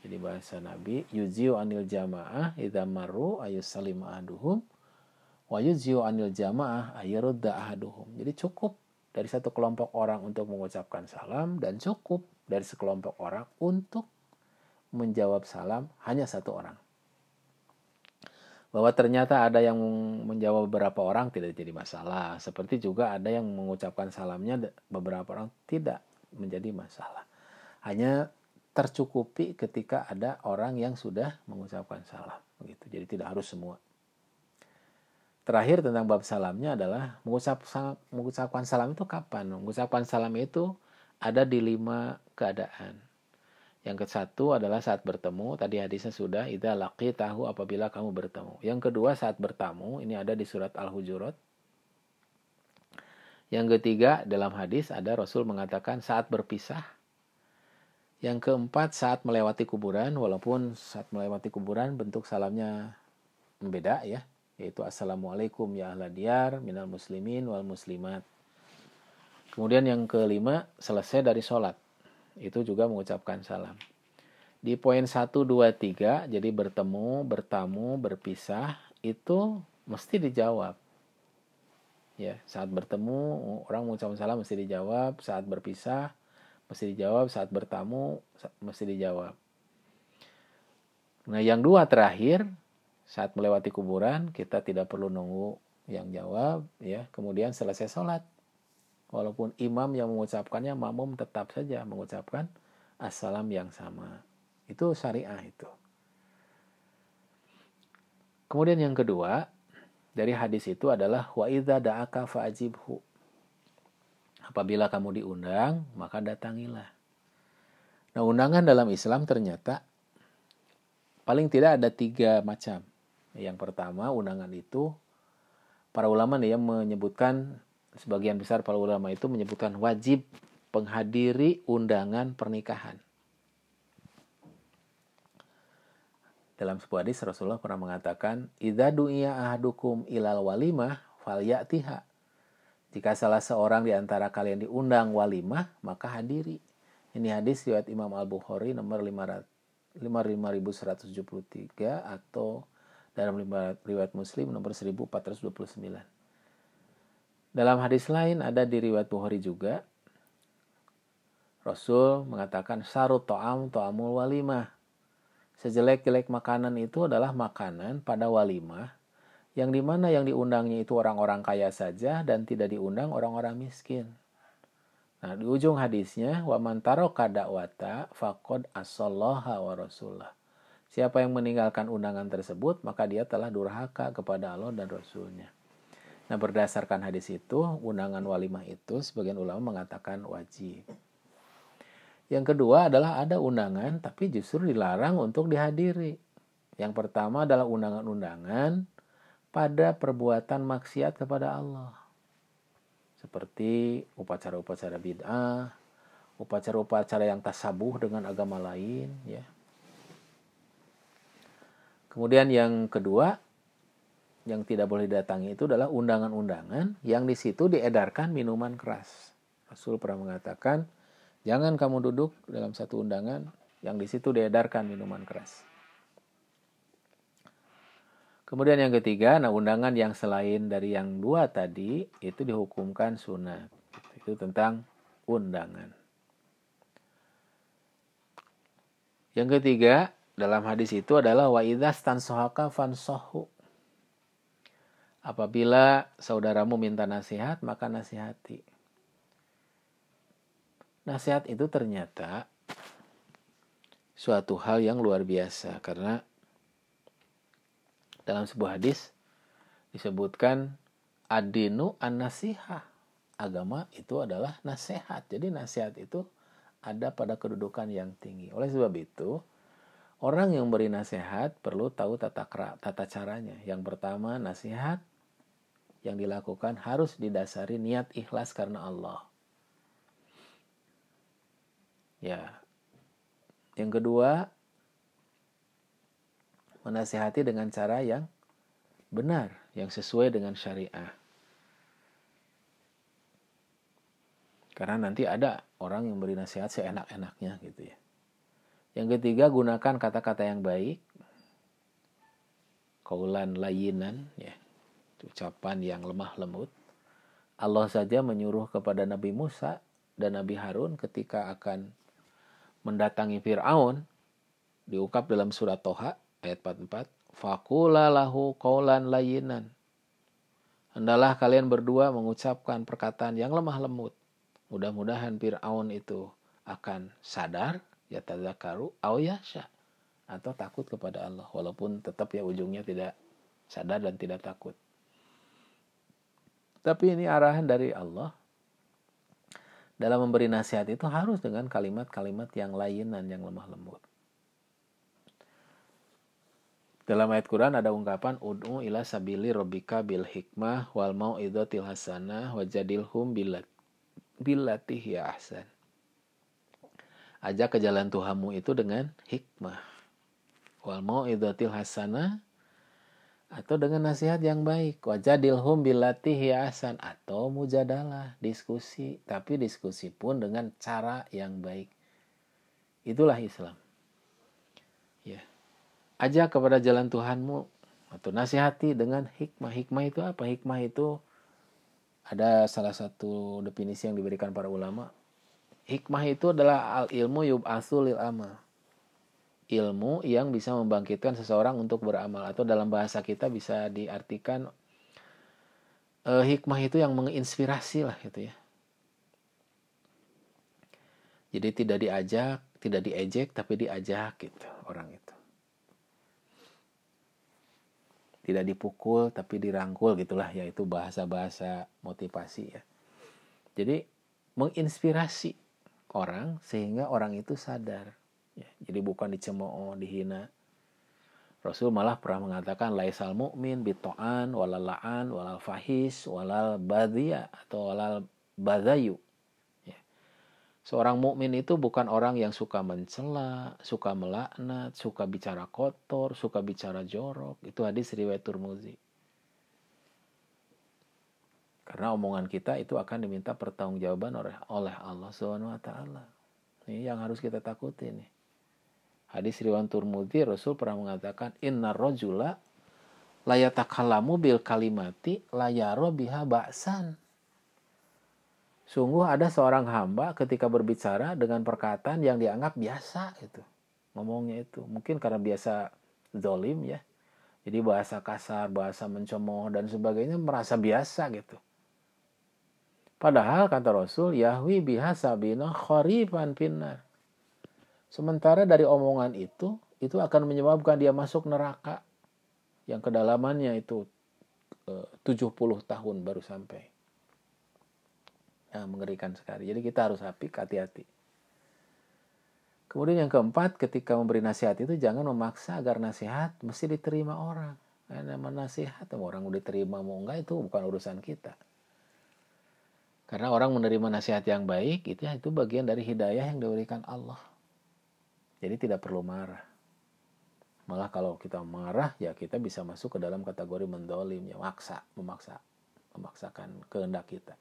Jadi bahasa Nabi, yuziu anil jamaah idza maru ayusallim ahaduhum wa anil jamaah ayurudda ahaduhum. Jadi cukup dari satu kelompok orang untuk mengucapkan salam dan cukup dari sekelompok orang untuk menjawab salam hanya satu orang bahwa ternyata ada yang menjawab beberapa orang tidak jadi masalah. Seperti juga ada yang mengucapkan salamnya beberapa orang tidak menjadi masalah. Hanya tercukupi ketika ada orang yang sudah mengucapkan salam begitu. Jadi tidak harus semua. Terakhir tentang bab salamnya adalah mengucap, mengucapkan salam itu kapan? Mengucapkan salam itu ada di lima keadaan. Yang ke satu adalah saat bertemu, tadi hadisnya sudah, idza laki tahu apabila kamu bertemu. Yang kedua saat bertamu, ini ada di surat Al-Hujurat. Yang ketiga dalam hadis ada Rasul mengatakan saat berpisah. Yang keempat saat melewati kuburan, walaupun saat melewati kuburan bentuk salamnya membeda ya, yaitu Assalamualaikum ya ahla diyar minal muslimin wal muslimat. Kemudian yang kelima selesai dari sholat itu juga mengucapkan salam. Di poin 1, 2, 3, jadi bertemu, bertamu, berpisah, itu mesti dijawab. Ya, saat bertemu, orang mengucapkan salam mesti dijawab, saat berpisah, mesti dijawab, saat bertamu, mesti dijawab. Nah, yang dua terakhir, saat melewati kuburan, kita tidak perlu nunggu yang jawab, ya. Kemudian selesai sholat, walaupun imam yang mengucapkannya makmum tetap saja mengucapkan assalam yang sama. Itu syariah itu. Kemudian yang kedua dari hadis itu adalah wa idza da'aka fa'ajibhu. Apabila kamu diundang maka datangilah. Nah undangan dalam Islam ternyata paling tidak ada tiga macam yang pertama undangan itu para ulama nih yang menyebutkan sebagian besar para ulama itu menyebutkan wajib penghadiri undangan pernikahan. Dalam sebuah hadis Rasulullah pernah mengatakan, "Idza du'iya ahadukum ilal walimah falyatiha." Jika salah seorang di antara kalian diundang walimah, maka hadiri. Ini hadis riwayat Imam Al-Bukhari nomor 5173 atau dalam riwayat Muslim nomor 1429. Dalam hadis lain ada di riwayat Bukhari juga. Rasul mengatakan sarut to'am to'amul walimah. Sejelek-jelek makanan itu adalah makanan pada walimah yang di mana yang diundangnya itu orang-orang kaya saja dan tidak diundang orang-orang miskin. Nah, di ujung hadisnya, wa mantaro kadakwata fakod asallaha wa. Siapa yang meninggalkan undangan tersebut, maka dia telah durhaka kepada Allah dan Rasulnya. Nah berdasarkan hadis itu, undangan walimah itu sebagian ulama mengatakan wajib. Yang kedua adalah ada undangan tapi justru dilarang untuk dihadiri. Yang pertama adalah undangan-undangan pada perbuatan maksiat kepada Allah. Seperti upacara-upacara bid'ah, upacara-upacara yang tasabuh dengan agama lain, ya. Kemudian yang kedua yang tidak boleh didatangi itu adalah undangan-undangan yang di situ diedarkan minuman keras. Rasul pernah mengatakan, jangan kamu duduk dalam satu undangan yang di situ diedarkan minuman keras. Kemudian yang ketiga, nah undangan yang selain dari yang dua tadi itu dihukumkan sunat. Itu tentang undangan. Yang ketiga, dalam hadis itu adalah wa idza stansohaka fansohu Apabila saudaramu minta nasihat, maka nasihati. Nasihat itu ternyata suatu hal yang luar biasa karena dalam sebuah hadis disebutkan adinu an nasihah. Agama itu adalah nasihat. Jadi nasihat itu ada pada kedudukan yang tinggi. Oleh sebab itu, orang yang beri nasihat perlu tahu tata, tata caranya. Yang pertama, nasihat yang dilakukan harus didasari niat ikhlas karena Allah. Ya. Yang kedua, menasihati dengan cara yang benar, yang sesuai dengan syariah. Karena nanti ada orang yang beri nasihat seenak-enaknya gitu ya. Yang ketiga, gunakan kata-kata yang baik. Kaulan layinan, ya. Ucapan yang lemah lembut. Allah saja menyuruh kepada Nabi Musa dan Nabi Harun ketika akan mendatangi Fir'aun. Diungkap dalam surat Toha ayat 44. Fakula lahu kaulan layinan. Hendalah kalian berdua mengucapkan perkataan yang lemah lembut Mudah-mudahan Fir'aun itu akan sadar, ya tadzakaru, au yasha. Atau takut kepada Allah. Walaupun tetap ya ujungnya tidak sadar dan tidak takut. Tapi ini arahan dari Allah. Dalam memberi nasihat itu harus dengan kalimat-kalimat yang lainan, yang lemah lembut. Dalam ayat Quran ada ungkapan ud'u ila sabili robika bil hikmah wal mau'idotil hasanah wajadilhum bilat bilatih ya ahsan. Ajak ke jalan Tuhanmu itu dengan hikmah. Wal mau'idatil hasanah atau dengan nasihat yang baik. Wajadilhum bilatih ahsan atau mujadalah, diskusi, tapi diskusi pun dengan cara yang baik. Itulah Islam. Ya. Ajak kepada jalan Tuhanmu atau nasihati dengan hikmah. Hikmah itu apa? Hikmah itu ada salah satu definisi yang diberikan para ulama. Hikmah itu adalah al ilmu yub'asu lil amal. Ilmu yang bisa membangkitkan seseorang untuk beramal atau dalam bahasa kita bisa diartikan eh, hikmah itu yang menginspirasi lah gitu ya. Jadi tidak diajak, tidak diejek tapi diajak gitu orang itu. tidak dipukul tapi dirangkul gitulah yaitu bahasa-bahasa motivasi ya. Jadi menginspirasi orang sehingga orang itu sadar. Ya, jadi bukan dicemooh, dihina. Rasul malah pernah mengatakan laisal mu'min bito'an walal la'an walal fahis walal badhiya atau walal badayu Seorang mukmin itu bukan orang yang suka mencela, suka melaknat, suka bicara kotor, suka bicara jorok. Itu hadis riwayat Turmuzi. Karena omongan kita itu akan diminta pertanggungjawaban oleh oleh Allah Subhanahu wa taala. Ini yang harus kita takuti nih. Hadis riwayat Turmuzi Rasul pernah mengatakan inna rajula layatakallamu bil kalimati layaro biha ba'san Sungguh ada seorang hamba ketika berbicara dengan perkataan yang dianggap biasa itu. Ngomongnya itu. Mungkin karena biasa zolim ya. Jadi bahasa kasar, bahasa mencemooh dan sebagainya merasa biasa gitu. Padahal kata Rasul, Yahwi biha sabina kharifan finnar. Sementara dari omongan itu, itu akan menyebabkan dia masuk neraka. Yang kedalamannya itu 70 eh, tahun baru sampai. Nah, mengerikan sekali. Jadi kita harus hati-hati. Kemudian yang keempat, ketika memberi nasihat itu jangan memaksa agar nasihat mesti diterima orang. Karena nasihat orang udah terima mau enggak itu bukan urusan kita. Karena orang menerima nasihat yang baik itu itu bagian dari hidayah yang diberikan Allah. Jadi tidak perlu marah. Malah kalau kita marah ya kita bisa masuk ke dalam kategori mendolim ya maksa, memaksa, memaksakan kehendak kita.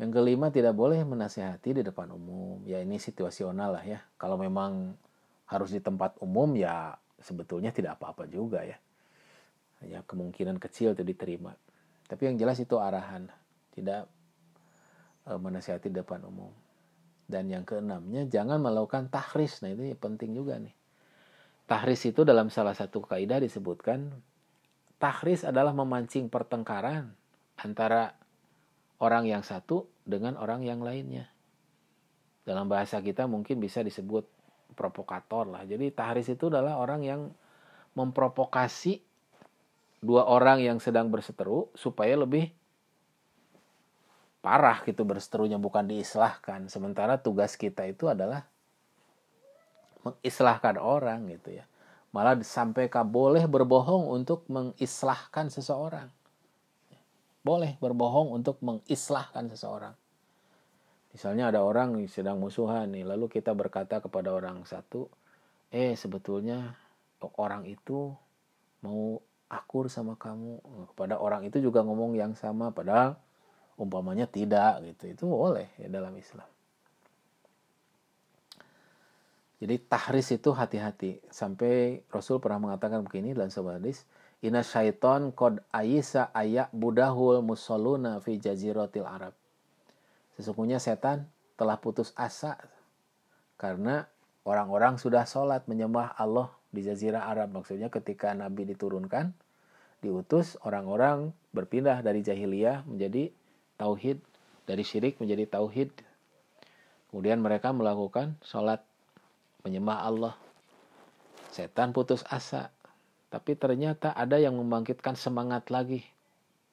Yang kelima tidak boleh menasihati di depan umum. Ya ini situasional lah ya. Kalau memang harus di tempat umum ya sebetulnya tidak apa-apa juga ya. Ya kemungkinan kecil itu diterima. Tapi yang jelas itu arahan, tidak e, menasihati depan umum. Dan yang keenamnya jangan melakukan tahris. Nah itu penting juga nih. Tahris itu dalam salah satu kaidah disebutkan tahris adalah memancing pertengkaran antara orang yang satu dengan orang yang lainnya. Dalam bahasa kita mungkin bisa disebut provokator lah. Jadi tahris itu adalah orang yang memprovokasi dua orang yang sedang berseteru supaya lebih parah gitu berseterunya bukan diislahkan. Sementara tugas kita itu adalah mengislahkan orang gitu ya. Malah sampai boleh berbohong untuk mengislahkan seseorang boleh berbohong untuk mengislahkan seseorang. Misalnya ada orang sedang musuhan nih, lalu kita berkata kepada orang satu, eh sebetulnya orang itu mau akur sama kamu kepada orang itu juga ngomong yang sama padahal umpamanya tidak gitu. Itu boleh ya dalam Islam. Jadi tahris itu hati-hati. Sampai Rasul pernah mengatakan begini dalam sebuah hadis Inna syaiton kod ayisa ayak budahul musoluna fi jaziratil Arab. Sesungguhnya setan telah putus asa karena orang-orang sudah sholat menyembah Allah di Jazirah Arab. Maksudnya ketika Nabi diturunkan, diutus, orang-orang berpindah dari jahiliyah menjadi tauhid, dari syirik menjadi tauhid. Kemudian mereka melakukan sholat menyembah Allah. Setan putus asa. Tapi ternyata ada yang membangkitkan semangat lagi.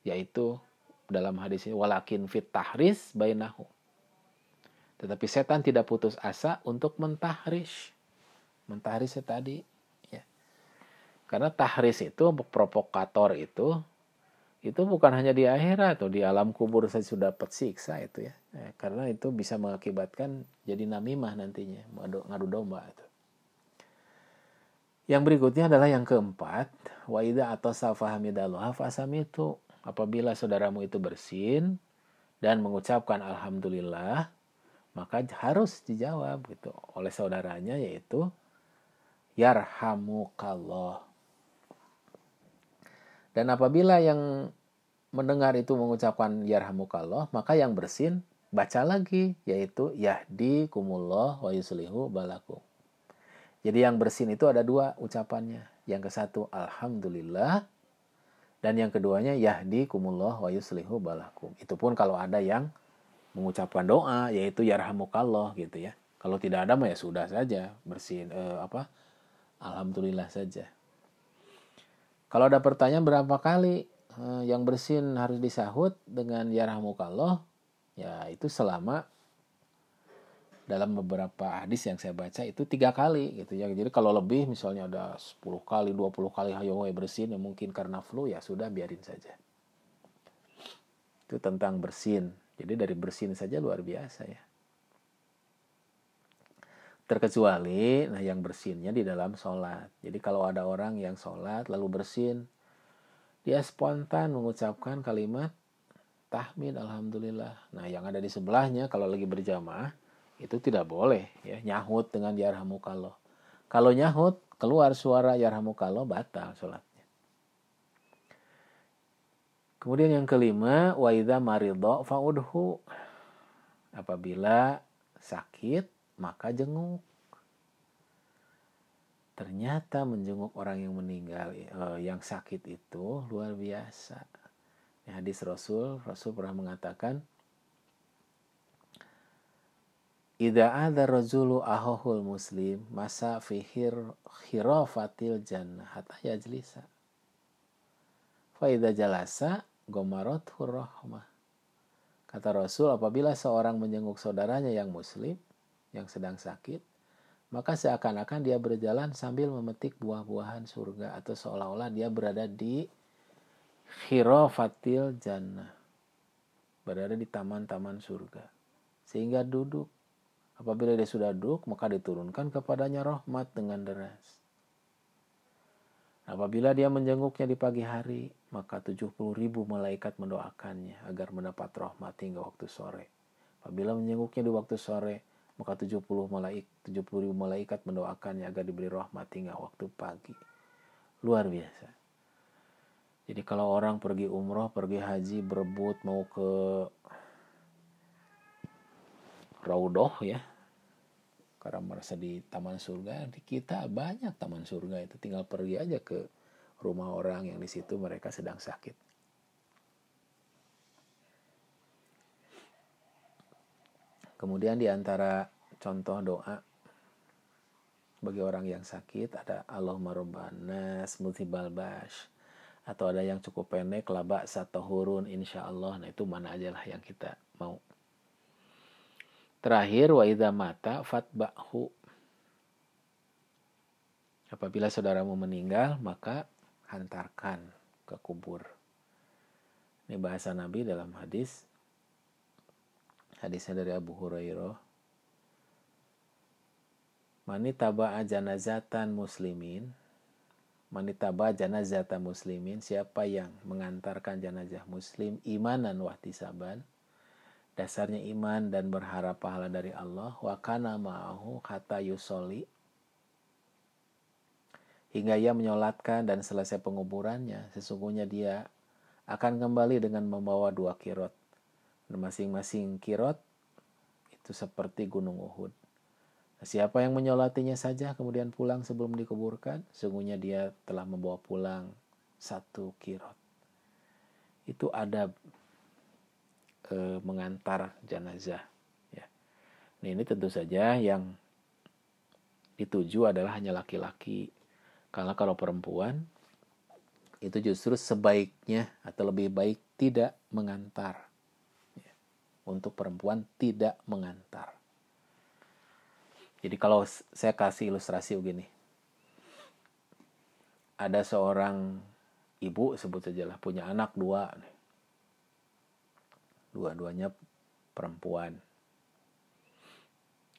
Yaitu dalam hadis ini, walakin fit tahris bainahu. Tetapi setan tidak putus asa untuk mentahris. Mentahris tadi karena tahris itu provokator itu itu bukan hanya di akhirat atau di alam kubur saya sudah dapat siksa itu ya. ya. Karena itu bisa mengakibatkan jadi namimah nantinya, ngadu domba itu. Yang berikutnya adalah yang keempat, waida atau safahamidallah fasami itu apabila saudaramu itu bersin dan mengucapkan alhamdulillah maka harus dijawab gitu oleh saudaranya yaitu yarhamukallah dan apabila yang mendengar itu mengucapkan yarhamukallah, maka yang bersin baca lagi yaitu yahdi kumullah wa yuslihu balakum. Jadi yang bersin itu ada dua ucapannya. Yang ke satu alhamdulillah dan yang keduanya yahdi kumullah wa yuslihu balakum. Itu pun kalau ada yang mengucapkan doa yaitu yarhamukallah gitu ya. Kalau tidak ada mah ya sudah saja bersin eh, apa alhamdulillah saja. Kalau ada pertanyaan berapa kali eh, yang bersin harus disahut dengan yarhamukallah, ya itu selama dalam beberapa hadis yang saya baca itu tiga kali gitu ya. Jadi kalau lebih misalnya ada 10 kali, 20 kali hayo bersin ya mungkin karena flu ya sudah biarin saja. Itu tentang bersin. Jadi dari bersin saja luar biasa ya terkecuali nah yang bersinnya di dalam sholat. Jadi kalau ada orang yang sholat lalu bersin, dia spontan mengucapkan kalimat tahmid alhamdulillah. Nah yang ada di sebelahnya kalau lagi berjamaah itu tidak boleh ya nyahut dengan yarhamukallah. Kalau nyahut keluar suara yarhamukallah batal sholatnya. Kemudian yang kelima wa idza maridha fa'udhu. Apabila sakit maka jenguk. Ternyata menjenguk orang yang meninggal, eh, yang sakit itu luar biasa. Ini hadis Rasul, Rasul pernah mengatakan, Ida ada rajulu ahohul muslim masa fihir khirofatil jannah hatta yajlisa. Faida jalasa gomarot rahmah. Kata Rasul, apabila seorang menjenguk saudaranya yang muslim, yang sedang sakit, maka seakan-akan dia berjalan sambil memetik buah-buahan surga atau seolah-olah dia berada di khirofatil jannah. Berada di taman-taman surga. Sehingga duduk. Apabila dia sudah duduk, maka diturunkan kepadanya rahmat dengan deras. Apabila dia menjenguknya di pagi hari, maka 70 ribu malaikat mendoakannya agar mendapat rahmat hingga waktu sore. Apabila menjenguknya di waktu sore, maka 70 malaik 70 ribu malaikat mendoakannya agar diberi rahmat hingga waktu pagi. Luar biasa. Jadi kalau orang pergi umroh pergi haji berebut mau ke Raudoh ya karena merasa di taman surga di kita banyak taman surga itu. Tinggal pergi aja ke rumah orang yang di situ mereka sedang sakit Kemudian di antara contoh doa bagi orang yang sakit ada Allahumma rabbanas mutibal bash atau ada yang cukup pendek laba satu hurun insya Allah nah itu mana aja lah yang kita mau. Terakhir wa idha mata fatba'hu. Apabila saudaramu meninggal maka hantarkan ke kubur. Ini bahasa Nabi dalam hadis Hadisnya dari Abu Hurairah. Mani taba'a janazatan muslimin manitaba janazata muslimin siapa yang mengantarkan jenazah muslim imanan wahtisaban dasarnya iman dan berharap pahala dari Allah wa kana ma'ahu kata yusoli hingga ia menyolatkan dan selesai penguburannya sesungguhnya dia akan kembali dengan membawa dua kirot masing-masing kirot itu seperti gunung Uhud Siapa yang menyolatinya saja kemudian pulang sebelum dikuburkan, sungguhnya dia telah membawa pulang satu kirot. Itu ada e, mengantar jenazah. Ya. Nah, ini tentu saja yang dituju adalah hanya laki-laki. Karena kalau perempuan itu justru sebaiknya atau lebih baik tidak mengantar. Untuk perempuan tidak mengantar jadi kalau saya kasih ilustrasi begini. Ada seorang ibu sebut saja lah punya anak dua. Dua-duanya perempuan.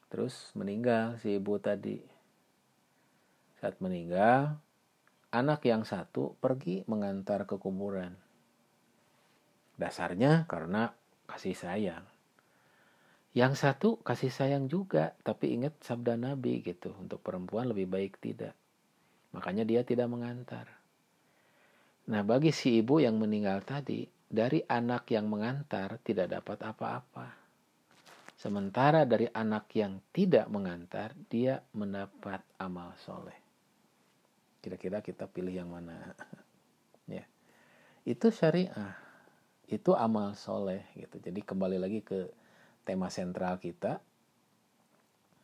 Terus meninggal si ibu tadi. Saat meninggal, anak yang satu pergi mengantar ke kuburan. Dasarnya karena kasih sayang. Yang satu kasih sayang juga, tapi ingat sabda Nabi gitu, untuk perempuan lebih baik tidak. Makanya dia tidak mengantar. Nah, bagi si ibu yang meninggal tadi, dari anak yang mengantar tidak dapat apa-apa. Sementara dari anak yang tidak mengantar, dia mendapat amal soleh. Kira-kira kita pilih yang mana? ya. Itu syariah. Itu amal soleh gitu. Jadi kembali lagi ke tema sentral kita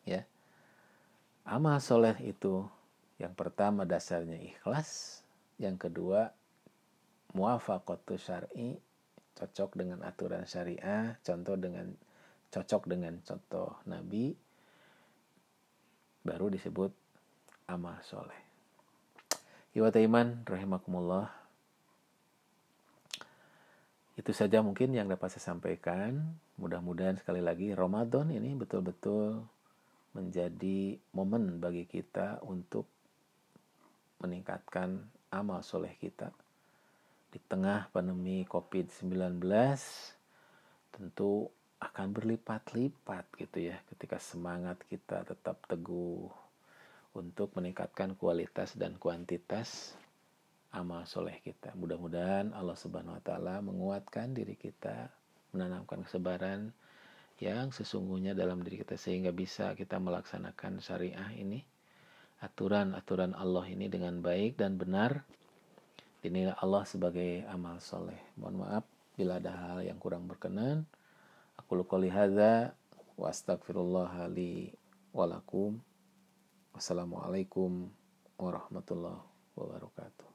ya. Amal soleh itu yang pertama dasarnya ikhlas yang kedua muafaqatu syar'i cocok dengan aturan syariah contoh dengan cocok dengan contoh nabi baru disebut amal soleh. Iwata iman rahimakumullah itu saja mungkin yang dapat saya sampaikan. Mudah-mudahan sekali lagi Ramadan ini betul-betul menjadi momen bagi kita untuk meningkatkan amal soleh kita. Di tengah pandemi COVID-19 tentu akan berlipat-lipat gitu ya ketika semangat kita tetap teguh untuk meningkatkan kualitas dan kuantitas amal soleh kita. Mudah-mudahan Allah Subhanahu wa taala menguatkan diri kita, menanamkan kesabaran yang sesungguhnya dalam diri kita sehingga bisa kita melaksanakan syariah ini, aturan-aturan Allah ini dengan baik dan benar. Dinilai Allah sebagai amal soleh. Mohon maaf bila ada hal yang kurang berkenan. Aku lukoli hadza wa walakum. Wassalamualaikum warahmatullahi wabarakatuh.